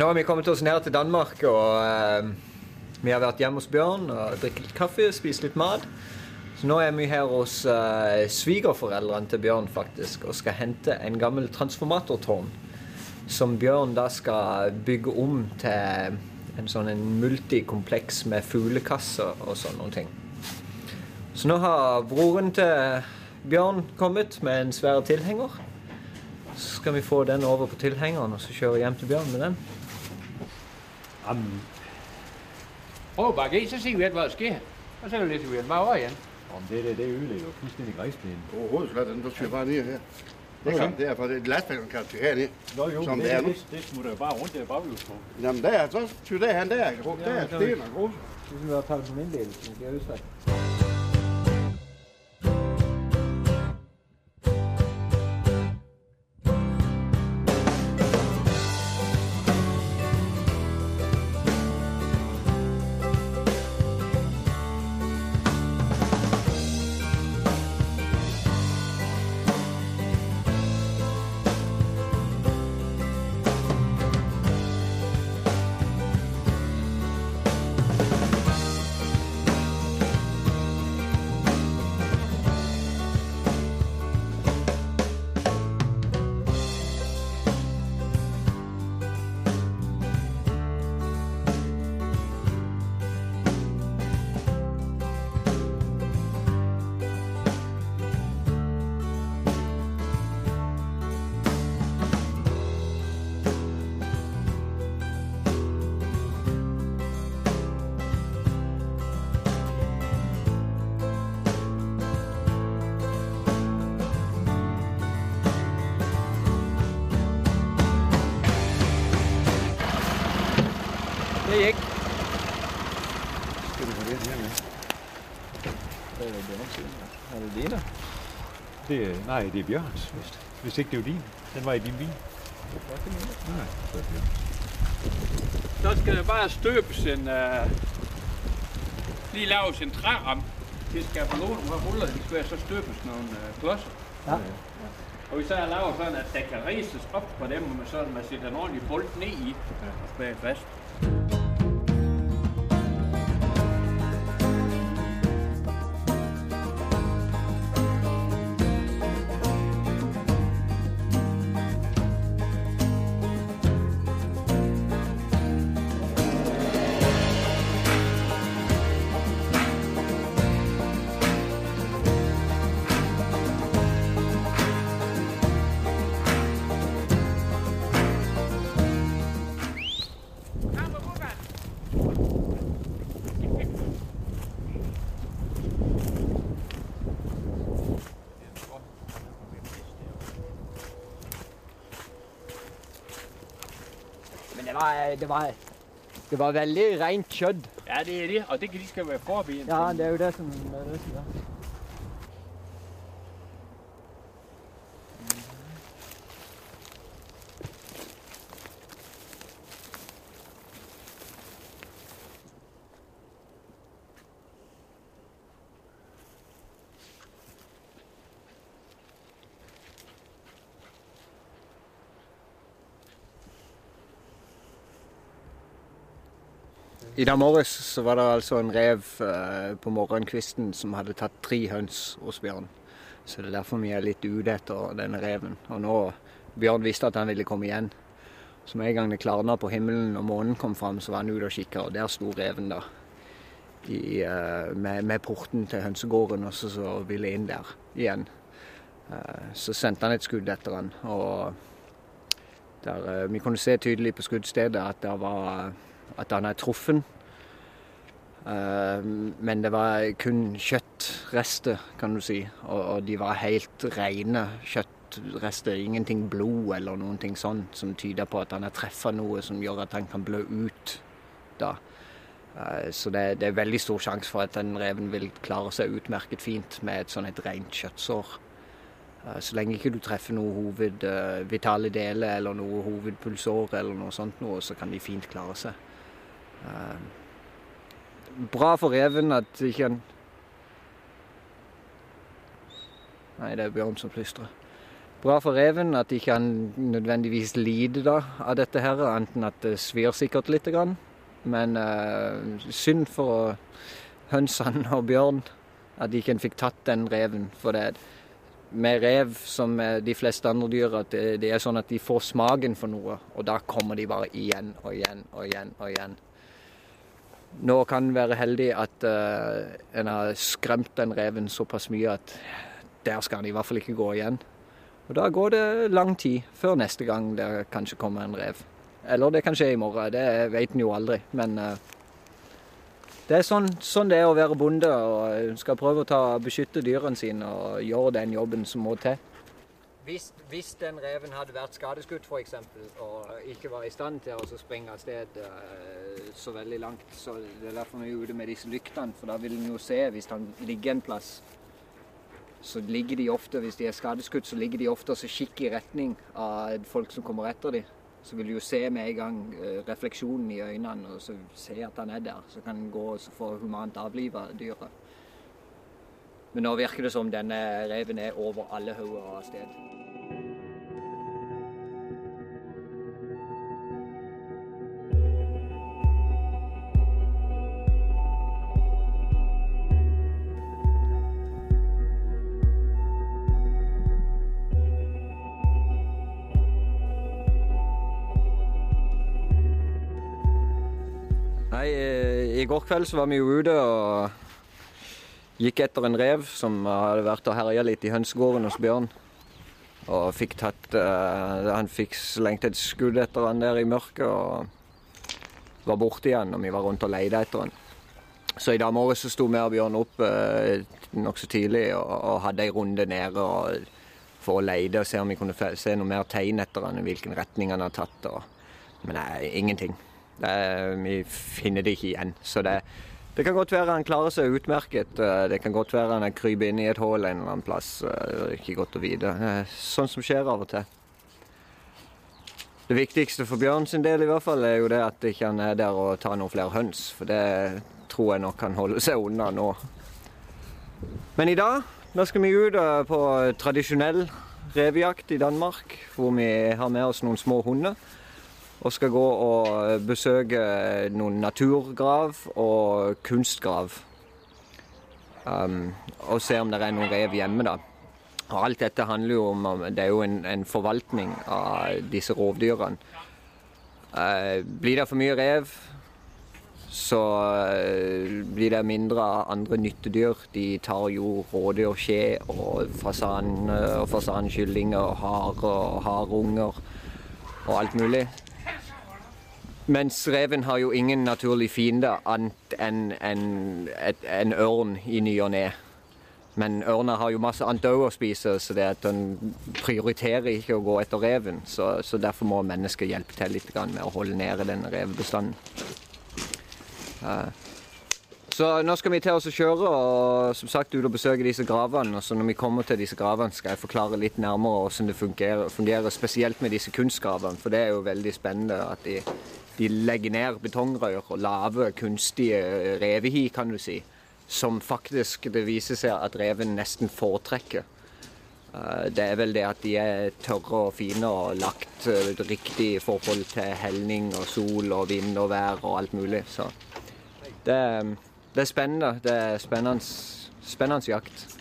Nå har vi kommet oss ned til Danmark, og uh, vi har vært hjemme hos Bjørn og drikket litt kaffe, spist litt mat. Så nå er vi her hos uh, svigerforeldrene til Bjørn faktisk, og skal hente en gammel transformatortårn. Som Bjørn da skal bygge om til en sånn en multikompleks med fuglekasser og sånne ting. Så nå har broren til Bjørn kommet med en svær tilhenger. Så skal vi få den over på tilhengeren og så kjøre hjem til Bjørn med den. Jamen, Prøv at bakke i, så ser vi, hvad der sker. Og så læser vi den bare over igen. om det der, det ødelægger jo fuldstændig græsplænen. Overhovedet slet den, Du bare ned her. Det er sådan, det er for det lastbilen kan til herned. Nå jo, Som det, det er nu. det, det smutter jo bare rundt der baghjulspå. Jamen der, så tyder det han der. Der er der, der, der, der, der, har der, der, der, der, der, der, der, der, det. der, der, der, der, der, der, her med? Det er Bjørns. Er det dine? Det, nei, det er Bjørns, Hvis, Hvis ikke det er jo din. Den var i din bil. Nei, det er det Bjørns. Så skal det bare støpes en... Uh, lige laves en træram. Det skal på låne fra huller, det skal så støbes nogle uh, klodser. Ja. Og vi så laver sådan, at der kan rises op på dem, og man sådan, man sætter en ordentlig bolt ned i og spærer fast. Det var, det var, det var veldig rent kjøtt. Ja, det er det, og det skal være forbi. Ja, det er jo det som det er det som er. I dag morges så var det altså en rev eh, på morgenkvisten som hadde tatt tre høns hos Bjørn. Så det er derfor vi er litt ute etter denne reven. Og nå Bjørn visste at han ville komme igjen. Så med en gang det klarna på himmelen og månen kom fram, så var han ute og kikka, og der sto reven da. I, eh, med, med porten til hønsegården og så, så ville inn der igjen. Eh, så sendte han et skudd etter han, og der, eh, vi kunne se tydelig på skuddstedet at det var at han er truffen. Eh, men det var kun kjøttrester, kan du si. Og, de var helt rene kjøttrester. Ingenting blod eller noen ting sånn som tyder på at han har truffet noe som gjør at han kan blø ut da. Eh, så det, det er veldig stor sjanse for at den reven vil klare seg utmerket fint med et sånn et rent kjøttsår. Eh, Så lenge ikke du treffer noe hoved, eh, vitale deler eller noe hovedpulsår eller noe sånt noe, så kan de fint klare seg. Eh, Bra for reven at ikke han Nei, det er Bjørn som plystrer. Bra for reven at ikke han nødvendigvis lider da, av dette her, enten at det svir sikkert litt. Grann. Men uh, synd for hønsene og bjørn at ikke en fikk tatt den reven. For det med rev, som med de fleste andre dyr, at det, det, er sånn at de får smaken for noe. Og da kommer de bare igjen og igjen og igjen og igjen. Nå kan en være heldig at uh, en har skremt den reven såpass mye at der skal han i hvert fall ikke gå igjen. Og da går det lang tid før neste gang det kanskje kommer en rev. Eller det kan skje i morgen, det vet en jo aldri. Men uh, det er sånn, sånn, det er å være bonde og skal prøve å ta, beskytte dyrene sine og gjøre den jobben som må til. Hvis, hvis den reven hadde vært skadeskutt f.eks. og ikke var i stand til å springe av sted uh, så veldig langt, så det er derfor vi er ute med disse lyktene, for da vil en jo se hvis han ligger en plass. Så ligger de ofte, Hvis de er skadeskutt, så ligger de ofte og kikker i retning av folk som kommer etter dem så vil du jo se med en gang eh, refleksjonen i øynene og så se at han er der. Så kan han gå og få humant avliva dyret. Men nå virker det som denne reven er over alle hauger av sted. I går kveld så var vi jo ute og gikk etter en rev som hadde vært og herja litt i hønsegården hos Bjørn. Og fikk tatt uh, Han fikk slengt et skudd etter han der i mørket og var borte igjen når vi var rundt og leide etter han. Så i dag morges sto vi og Bjørn opp uh, nokså tidlig og, og hadde ei runde nede og, for å leide og se om vi kunne se noe mer tegn etter han, hvilken retning han har tatt. Og, men nei, ingenting. Det, vi finner det ikke igjen. Så det, det, kan godt være han klarer seg utmerket. Eh, det kan godt være han kryper inn i et hull en eller annen plass. Eh, det er ikke godt å vite. Sånn som skjer av og til. Det viktigste for Bjørn sin del i hvert fall er jo det at ikke han er der og tar noen flere høns. For det tror jeg nok kan holde seg unna nå. Men i dag da skal vi ut eh, på tradisjonell revejakt i Danmark, hvor vi har med oss noen små hunder og skal gå og besøke noen naturgrav og kunstgrav. Um, og se om det er noen rev hjemme, da. Og alt dette handler jo om Det er jo en, en forvaltning av disse rovdyrene. Uh, blir det for mye rev, så uh, blir det mindre av andre nyttedyr. De tar jo rådyrskje og fasan, og fasankyllinger og hare og harunger og alt mulig. Mens reven har jo ingen naturlig fiende annet enn en, en, ørn i ny og ne. Men ørna har jo masse annet òg å spise, så det at den prioriterer ikke å gå etter reven. Så, så derfor må mennesker hjelpe til litt med å holde nede denne revebestanden. Uh, så nå skal vi til oss å kjøre og som sagt ut og besøke disse gravene. Og så når vi kommer til disse gravene, skal jeg forklare litt nærmere hvordan det fungerer, fungerer spesielt med disse kunstgravene. For det er jo veldig spennende at de de legger ned betongrør og lager kunstige revehi, kan du si. Som faktisk det viser seg at reven nesten foretrekker. Eh, det er vel det at de er tørre og fine og lagt eh, riktig i forhold til helning og sol og vind og vær og alt mulig. Så det, det er spennende. Det er spennende, spennende jakt.